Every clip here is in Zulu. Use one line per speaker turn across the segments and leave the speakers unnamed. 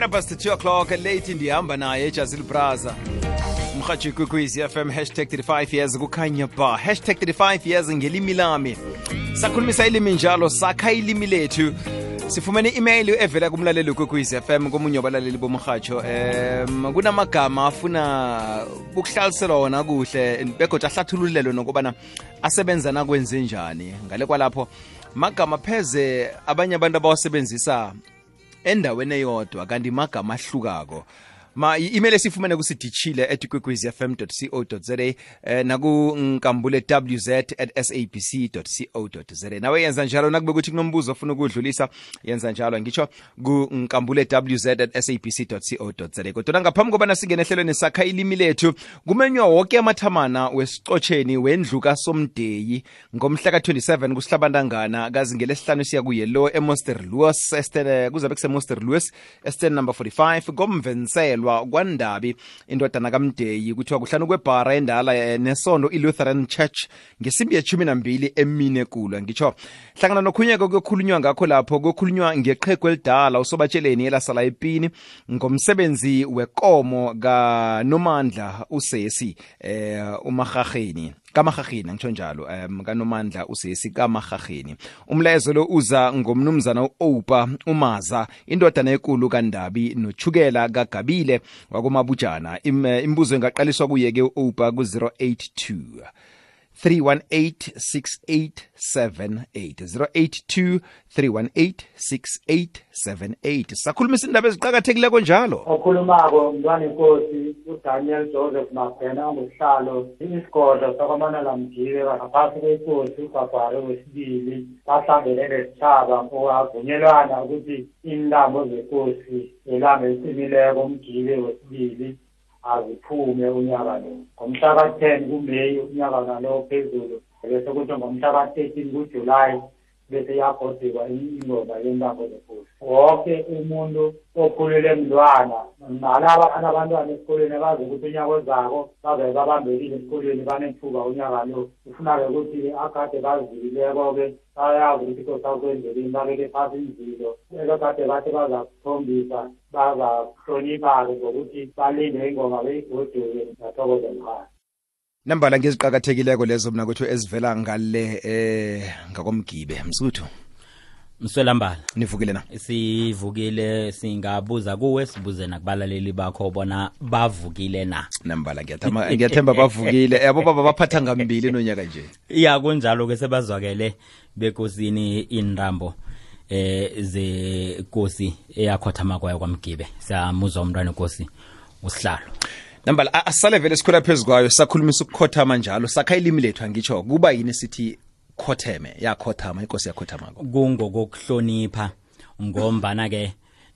quarter past 2 o'clock late ndihamba naye ejazil braza umhaji kwikwiz fm hashtag 35 years kukhanya ba. Hashtag 35 years ngelimi lami. Sakhulumisa ilimi njalo sakha ilimi lethu. Sifumene i-email evela kumlaleli kwekwezi fm komunye wabalaleli bomrhatsho um kunamagama afuna ukuhlaliselwa wona kuhle begoda ahlathululelwe nokubana asebenza nakwenze njani. Ngale kwalapho magama pheze abanye abantu abawasebenzisa endaweni eyodwa kanti magama ahlukako ma i-email esifumene kusidishile at kwekwezfm co za eh, nakunkambule wz at sabc co za. Nawe yenza njalo nakube kuthi kunombuzo ofuna ukudlulisa yenza njalo. Ngitsho kunkambule wz at sabc co za. Kodwa ngaphambi kobana singene ehlelweni sakha ilimi lethu kumenywa woke amathamana wesiqotsheni wendlu kasomdeyi ngomhla ka-27 kusihlabantangana kazi ngelesihlanu siya kuye lo emoster louis este kuzabe kusemoster louis esten number 45 komvenselo kwabelwa kwandabi indodana kamdeyi kuthiwa kuhlanu kwebhara endala eh, nesondo i-lutheran church ngesimbi yeshumi nambili emine kulwa. Ngitsho hlangana nokhunye-ke kuyokhulunywa ngakho lapho kuyokhulunywa ngeqhegu elidala usobatsheleni elasala epini ngomsebenzi wekomo kanomandla usesi eh umarhaheni kamahaheni angitsho njalo um kanomandla usesi kamahaheni umlayezo lo uza ngomnumzana u-opa umaza indodana ekulu kandabi nochukela kagabile wakomabujana. Im, imbuzo ingaqaliswa kuye-ke u-opa ku-082 3186878 082 sakhulumisa indaba eziqakathekileko njalo.
Okhulumako mntwana inkosi udaniel joseph mabhena ongusihlalo isigodlo sakwamanala mjike ngaphasi kwenkosi ubhabhare wesibili bahlangene nesitshaba owavunyelwana ukuthi intambo zenkosi elanga eliqinileko umjike wesibili aziphume unyaka lo. Ngomhla ka-ten kumeyi unyaka nalo phezulu bese kuthi ngomhla ka-thirteen kujulayi. Bese yagodiwa ingoma yentambo zenkosi wonke umuntu okhulele mntwana nalaba anabantwana esikolweni bazi ukuthi unyaka ozako bazabe babambekile esikolweni banethuba unyaka lo. Kufuna-ke ukuthi agade bazileko-ke bayazi ukuthi kosakwenzelini babeke phasi imzilo ekade bathi bazakukhombisa bazakuhlonipha-ke ngokuthi balinde ingoma beyigoduke nathokoze mkhaya
nambala ngeziqakathekileko lezo mna kwethu ezivela ngale eh ngakomgibe. Msuthu?
Mswelambala
nivukile na?
Sivukile singabuza kuwe sibuze nakubalaleli bakho bona bavukile na.
Nambala ngiyathemba ngiyathemba bavukile. Yabo baba baphatha ngambili nonyaka nje.
Ya kunjalo-ke sebazwakele bekosini inrambo eh zekosi eyakhothama kwayo kwamgibe. Siyamuzwa umntwana enkosi usihlalo.
Nambala asale vele sikhwela phezu kwayo sakhulumisa ukukhothama njalo sakha ilimi lethu angitsho kuba yini sithi khotheme yakhothama inkosi yakhothama-ko?
Kungokokuhlonipha ngombana-ke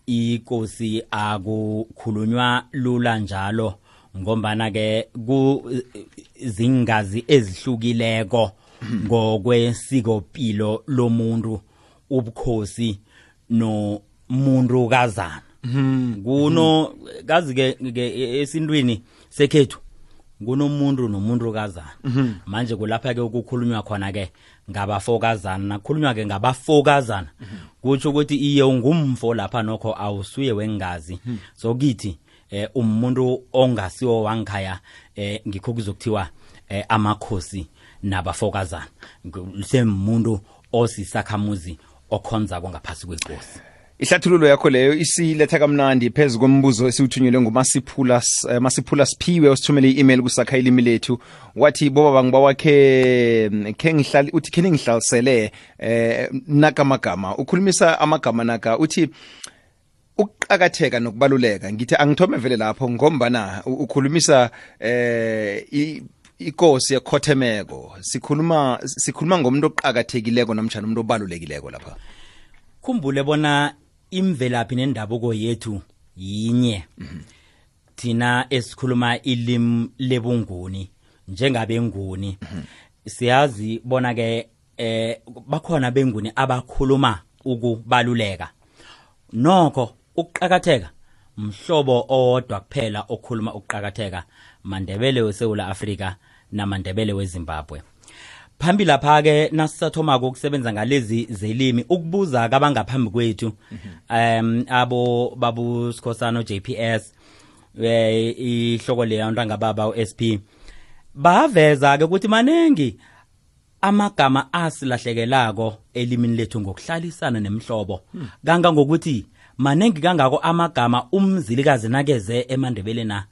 ikosi akukhulunywa lula njalo ngombana-ke kuzingazi ezihlukileko ngokwesikopilo lomuntu ubukhosi nomuntu kazana. Kuno kazi ke esintwini sekhethu kunomuntu nomuntu kazana manje kulapha ke ukukhulunywa khona ke ngabafokazana. Nakhulunywa ke ngabafokazana kutsho ukuthi iye ungumfo lapha nokho awusuye wengazi so kithi eh umuntu ongasiwo wangikhaya eh ngikho kuzokuthiwa eh amakhosi nabafokazana. Semuntu osisakhamuzi okhonza kwangaphasi kwenkosi
ihlathululo yakho leyo isiletha kamnandi phezu kombuzo esiwuthunyelwe ngumasiphula uh, masiphula siphiwe osithumele i-email kusakha ilimi lethu wathi boba bangibawakhe khe ngihlali uthi khe ningihlalisele eh nakamagama. Ukhulumisa amagama naka uthi ukuqakatheka nokubaluleka. Ngithi angithome vele lapho ngombana ukhulumisa eh ikosi yekhothemeko. Sikhuluma sikhuluma ngomuntu oqakathekileko namtshana umuntu obalulekileko lapha.
Khumbule bona imvelaphi nendabuko yethu yinye. Thina esikhuluma ilimi lebunguni njengabenguni siyazi bona ke eh bakhona benguni abakhuluma ukubaluleka. Nokho ukuqakatheka mhlobo owodwa kuphela okhuluma ukuqakatheka mandebele weSouth Africa namandebele weZimbabwe. Phambi lapha ke nasisathomako ukusebenza ngalezi zelimi ukubuza kabangaphambi kwethu um abo babu Sikhosana JPS eh ihloko leya ntanga baba uSP baveza ke ukuthi manengi amagama asilahlekelako elimini lethu ngokuhlalisana nemhlobo kanga ngokuthi manengi kangako amagama umzilikazi nakeze emandebele na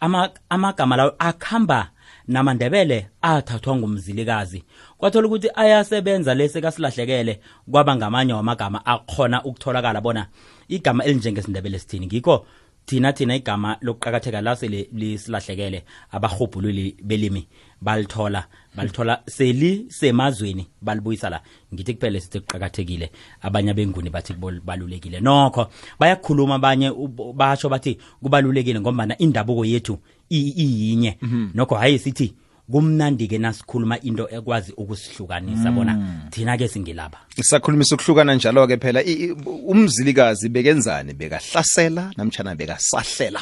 ama amagama lawo akhamba namandebele athathwa ngumzilikazi. Kwathola ukuthi ayasebenza lese kasilahlekele kwaba ngamanye wamagama akhona ukutholakala bona igama elinjengesindebele sithini. Ngikho thina thina igama lokuqakatheka la sele lisilahlekele abahubhululi belimi balithola balithola selisemazweni balibuyisa la. Ngithi kuphele sithi kuqakathekile abanye abenguni bathi balulekile nokho bayakhuluma abanye basho bathi kubalulekile ngombana indabuko yethu i- iyinye. Nokho hayi sithi kumnandi-ke nasikhuluma into ekwazi ukusihlukanisa bona thina-ke singilapha.
Sakhulumisa ukuhlukana njalo-ke phela. I- i- umzilikazi bekenzani? Bekahlasela namtshana bekasahlela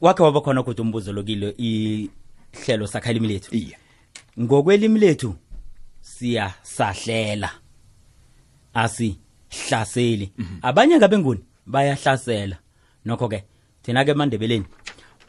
wakhe waba khona ukuthi umbuzo lokile ihlelo sakha ilimi lethu.
Iye
ngokwelimi lethu siyasahlela. Asihlaseli. Abanye kabenguni bayahlasela. Nokho ke thina ke mandebeleni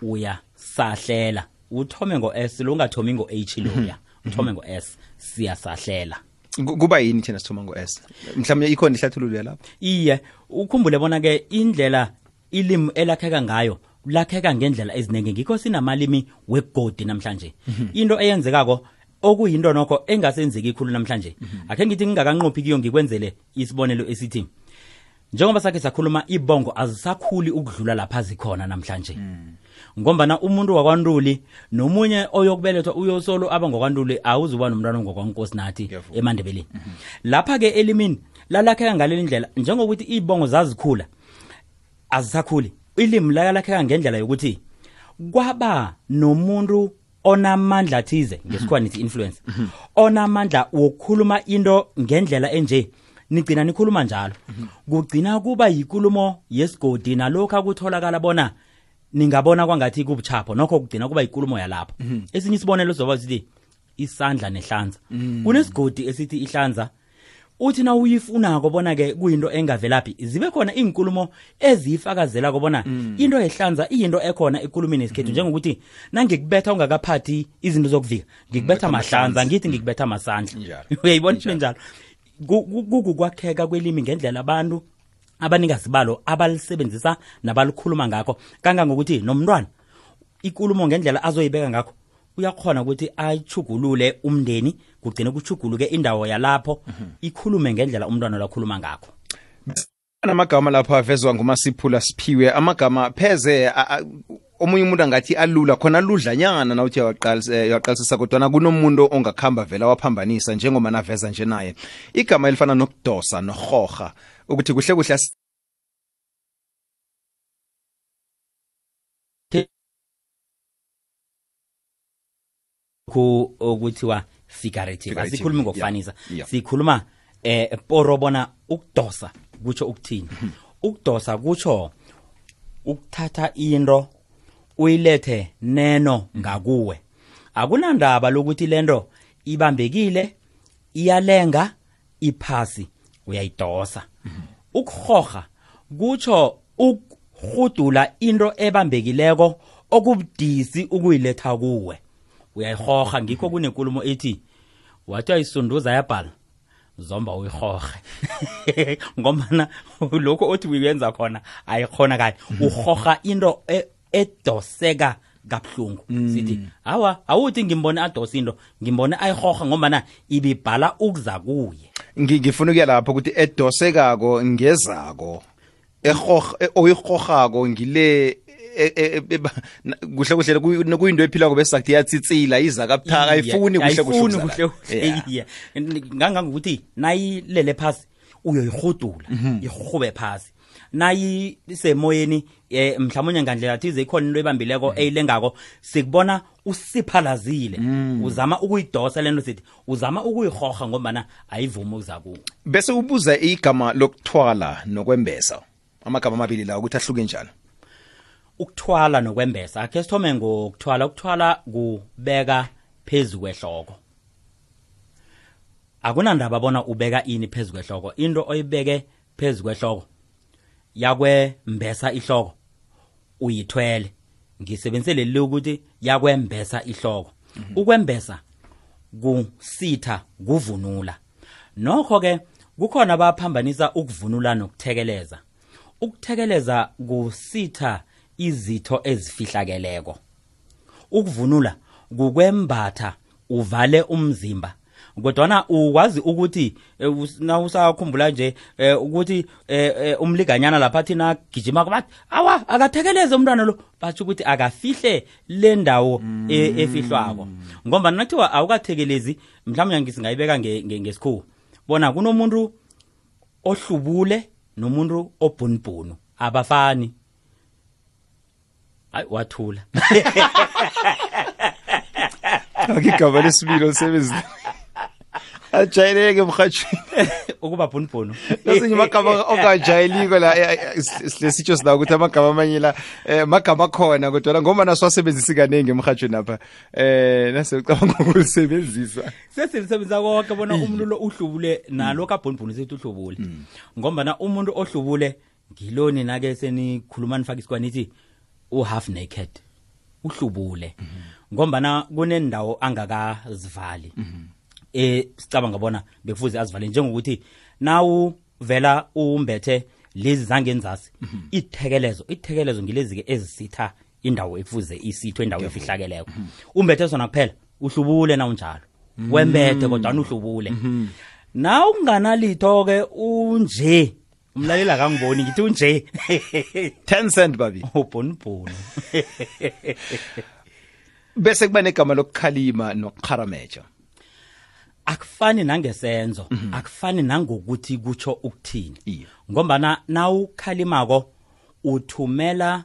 uyasahlela. Uthome ngo S lo ungathomi ngo H loya uthome ngo S siyasahlela.
Ku- kuba yini thina sithoma ngo-s? Mhlawumbe ikhona ihlathululo lapho
iye ukhumbule bona ke indlela ilimi elakheka ngayo lakheka ngendlela eziningi ngikho sinamalimi wegodi namhlanje. Into eyenzekako okuyinto nokho engasenzeki ikhulu namhlanje. Akhe ngithi ngingakanqophi kiyo ngikwenzele isibonelo esithi njengoba sakhe sakhuluma ibongo azisakhuli ukudlula lapha zikhona namhlanje ngombana umuntu wakwantuli nomunye oyokubelethwa uyosolo aba ngokwantuli awuzuba nomntwana ngokwankosi nathi emandebeleni. Lapha-ke elimini lalakheka ngaleli ndlela njengokuthi ibongo zazikhula azisakhuli. Ilimi lalakheka ngendlela yokuthi kwaba nomuntu onamandla thize ngesikhuwa nithi influence onamandla wokukhuluma into ngendlela enje nigcina nikhuluma njalo. Kugcina kuba yikulumo yesigodi nalokhu akutholakala bona ningabona kwangathi kubuchapho nokho kugcina kuba yikulumo yalapho. Esinye isibonelo zoba sithi isandla nehlanza. Kunesigodi esithi ihlanza uthi na uyifunako bona ke kuyinto engavelaphi zibe khona inkulumo eziyifakazelako bona into ehlanza iyinto ekhona ekulumini esikhethu njengokuthi nangikubetha ungakaphathi izinto zokuvika ngikubetha mahlanza ngithi ngikubetha masandla. Uyayibona into njalo. Ku- ku- kukukwakheka kwelimi ngendlela abantu abanikazi balo abalisebenzisa nabalikhuluma ngakho. Kangangokuthi nomntwana ikulumo ngendlela azoyibeka ngakho uyakhona ukuthi ayichugulule umndeni kugcine kuchuguluke indawo yalapho ikhulume ngendlela umntwana lakhuluma ngakho.
Namagama lapho avezwa ngumasiphula siphiwe. Amagama pheze omunye umuntu angathi alula khona aludlanyana nawuthi uyawaqalisa eh, kodwana kunomuntu ongakhamba vela waphambanisa njengoba naveza nje naye. Igama elifana nokudosa nohoha ukuthi kuhle kuhle
ku okuthiwa figurative asikhulumi ngokufanisa. sikhuluma eh poro bona ukudosa kutsho ukuthini? Ukudosa kutsho ukuthatha into uyilethe neno ngakuwe. Akunandaba lokuthi lento ibambekile iyalenga iphasi. Uyayidosa ukuhoga kutsho ukhudula into ebambekileko okubudisi ukuyiletha kuwe. Uyayihoga ngikho kunenkulumo ethi wathi ayisunduza yabhala zomba uyihoge ngombana lokho othi uyenza khona ayikhona kanye. Uhoga into e- edoseka kabuhlungu. Sithi hawa awuthi ngimbone adosa into ngimbone ayihoga ngombana ibibhala ukuza kuye
ngifuna ukuya lapho ukuthi edosekako ngezako. Ehoh- e- oyihohako ngile e- e- kuhle kuhle kuyi- kuyinto ephilako bese sakuthi iyatsitsila iza kabuthaka ayifuni kuhle kuhle
iye ngangangokuthi nayilele phasi uyoyihudula ihube phasi. Nayisemoyeni mhlawumbe mhlawumnye ngandlela thize ikhona into ebambileko eyilengako sikubona usiphalazile. Uzama ukuyidosa le nto sithi uzama ukuyihoga ngombana ayivumi ukuza kuwe.
Bese ubuza igama lokuthwala nokwembesa. Amagama amabili la ukuthi ahluke njani
ukuthwala nokwembesa akhe sithome ngokuthwala. Ukuthwala kubeka phezu kwehloko akunandaba bona ubeka ini phezulu kwehloko. Into oyibeke phezulu kwehloko yakwembesa ihloko uyithwele. Ngisebenzise leli ukuthi yakwembesa ihloko. Ukwembesa kusitha kuvunula. Nokho ke kukhona abaphambanisa ukuvunula nokuthekeleza. Ukuthekeleza kusitha izitho ezifihlakeleko. Ukuvunula kukwembatha uvale umzimba. Kodwana ukwazi ukuthi eh, na usakhumbula nje eh, ukuthi eh, umliganyana lapha thina gijima bathi awa akathekeleze umntwana lo. Batsho ukuthi akafihle le ndawo e- efihlwako. Ngoba nakuthiwa awukathekelezi mhlawumbe ngisingayibeka nge- nge- ngesikhuwa. Bona kunomuntu ohlubule nomuntu obhunibhunu. Abafani. Hayi wathula.
Akigaba lesibili olisebenzile ajayeleke emhatshweni
ukuba bhunibhunu.
Nasinye amagama ongajayeliko la eh, eh, lesitsho ukuthi amagama amanye la um magama akhona kodwa ngoba nasiwasebenzisi kaningi emhatshweni apha eh nasecabanga ukulisebenzisa.
Sesilisebenzisa konke bona umuntu lo uhlubule nalokhu kabhunibhunu sithi uhlubule. Ngombana umuntu ohlubule ngiloni nake senikhuluma nifaka isikwanithi u-half naked. Uhlubule. Ngombana kunendawo angakazivali eh sicabanga bona bekufuze azivale njengokuthi nawu vela umbethe lezi zangenzasi ithekelezo ithekelezo ngilezi-ke ezisitha indawo ekufuze isithwe indawo efihlakeleko umbethe sona kuphela uhlubule na unjalo wembethe kodwana uhlubule. Na ukunganalitho-ke unje umlaleli akangiboni ngithi unje.
Ten cent babi.
Ubhonibhoni
bese kuba negama lokukhalima nokukharameja
akufani nangesenzo akufani nangokuthi kutsho ukuthini.
Iye.
ngombana nawukhalimako uthumela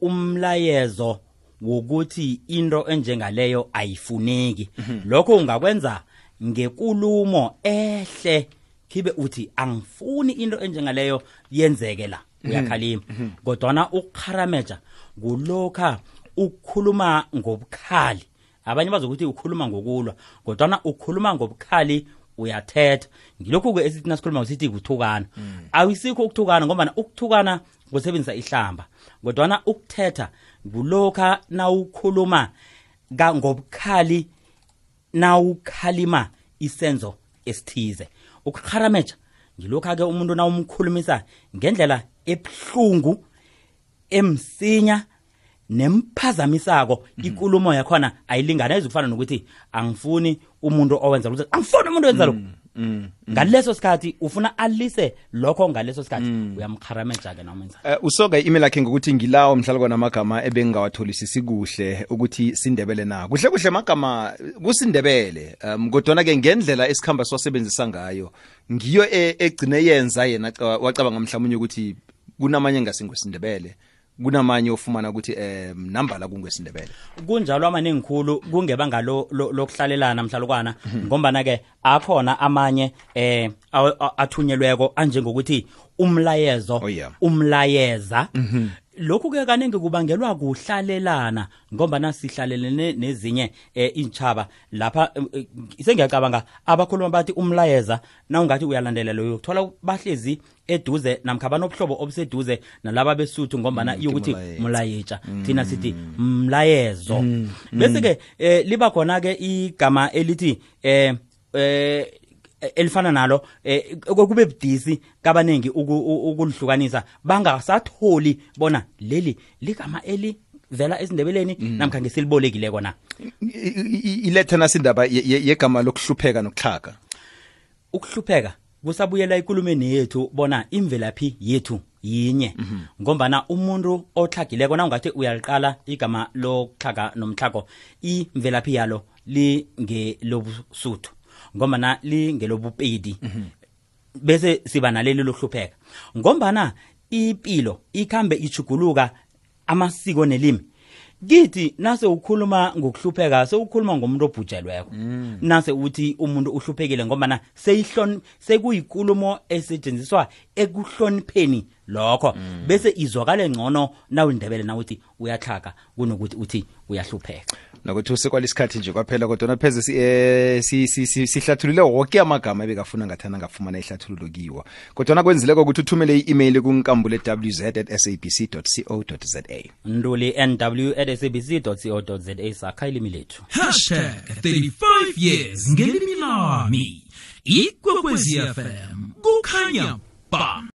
umlayezo wokuthi into enjengaleyo ayifuneki. Lokho ungakwenza ngekulumo ehle khibe uthi angifuni into enjengaleyo yenzeke la uyakhalima. Kodwana ukukharameja kulokha ukukhuluma ngobukhali abanye bazokuthi ukhuluma ngokulwa kodwana ukhuluma ngobukhali uyathetha. Ngilokhu-ke esithi nasikhuluma sithi kuthukana. Awisikho ukuthukana ngombana ukuthukana kusebenzisa ihlamba kodwana ukuthetha kulokha nawukhuluma ngobukhali nawukhalima isenzo esithize. Ukukharameja ngilokhu-ke umuntu nawumkhulumisa ngendlela ebuhlungu emsinya nemphazamisako ikulumo yakhona ayilingana ezikufana nokuthi angifuni umuntu owenza lokhu. Angifuni umuntu owenza lokhu. Ngaleso sikhathi ufuna alise lokho ngaleso sikhathi. Uyamkharameja-ke nomenza
Uh, usoga i-email yakhe ngokuthi ngilawo mhlalo kwanamagama ebengingawatholisisi kuhle ukuthi sindebele na. Kuhle kuhle magama kusindebele. Um kodwana-ke ngendlela esikhamba siwasebenzisa ngayo ngiyo e- egcine yenza yena ca- wacabanga mhlawumunye ukuthi kunamanye ngasingwesindebele kunamanye ofumana ukuthi um nambala kungesindebele.
Kunjalo amaningi khulu kungebanga lo- lo- lokuhlalelana mhlalukwana ngombana-ke akhona amanye eh a- athunyelweko anjengokuthi umlayezo
Oh,
umlayeza lokhu-ke kaningi kubangelwa kuhlalelana ngombana sihlalelene nezinye eh, intshaba lapha sengiyacabanga abakhuluma bathi umlayeza na ungathi uyalandelela uyokuthola bahlezi eduze namkha banobuhlobo obuseduze nalaba besuthu ngombana
Mm,
iyokuthi mlayetsha thina sithi mlayezo. Bese-ke eh, liba khona-ke igama elithi eh eh elifana nalo eh kube budisi kabaningi ukulihlukanisa. Bangasatholi bona leli ligama eli vela esindebeleni namkha ngesilibolekileko na
I- i- i- iletha nasindaba ye- ye- yegama lokuhlupheka nokuhlaga
ukuhlupheka kusabuyela ekulumeni yethu bona imvelaphi yethu yinye. Ngombana umuntu otlhagileko na ungathi uyaliqala igama lokutlhaga nomtlhago imvelaphi yalo lingelobusuthu. Ngombana lingelobupedi bese siba naleli lohlupheka ngombana impilo ikhambe ichuguluka amasiko nelimi. Kithi nase ukhuluma ngokuhlupheka sewukhuluma ngomuntu obhujelweko. Nase uthi umuntu uhluphekile ngombana sekuyikulumo esetshenziswa ekuhlonipheni lokho. Bese izwakale ngcono nawulindebele nawuthi uyatlhaga kunokuthi uthi uyahlupheka.
Nokuthi usekwalesikhathi nje kwaphela kodwa napheze si, eh, si, si, si, sihlathulule woke amagama ebekafuna ngathana ngafumana ihlathululo kiwo. Kodwa nakwenzileko ukuthi uthumele i-email kunkambule wz at sabc co za
nduli nw at sabc co za sakha ilimi lethu.
Hashtag 35 years ngelimi lami. Ikwekwezi fm kukhanya ba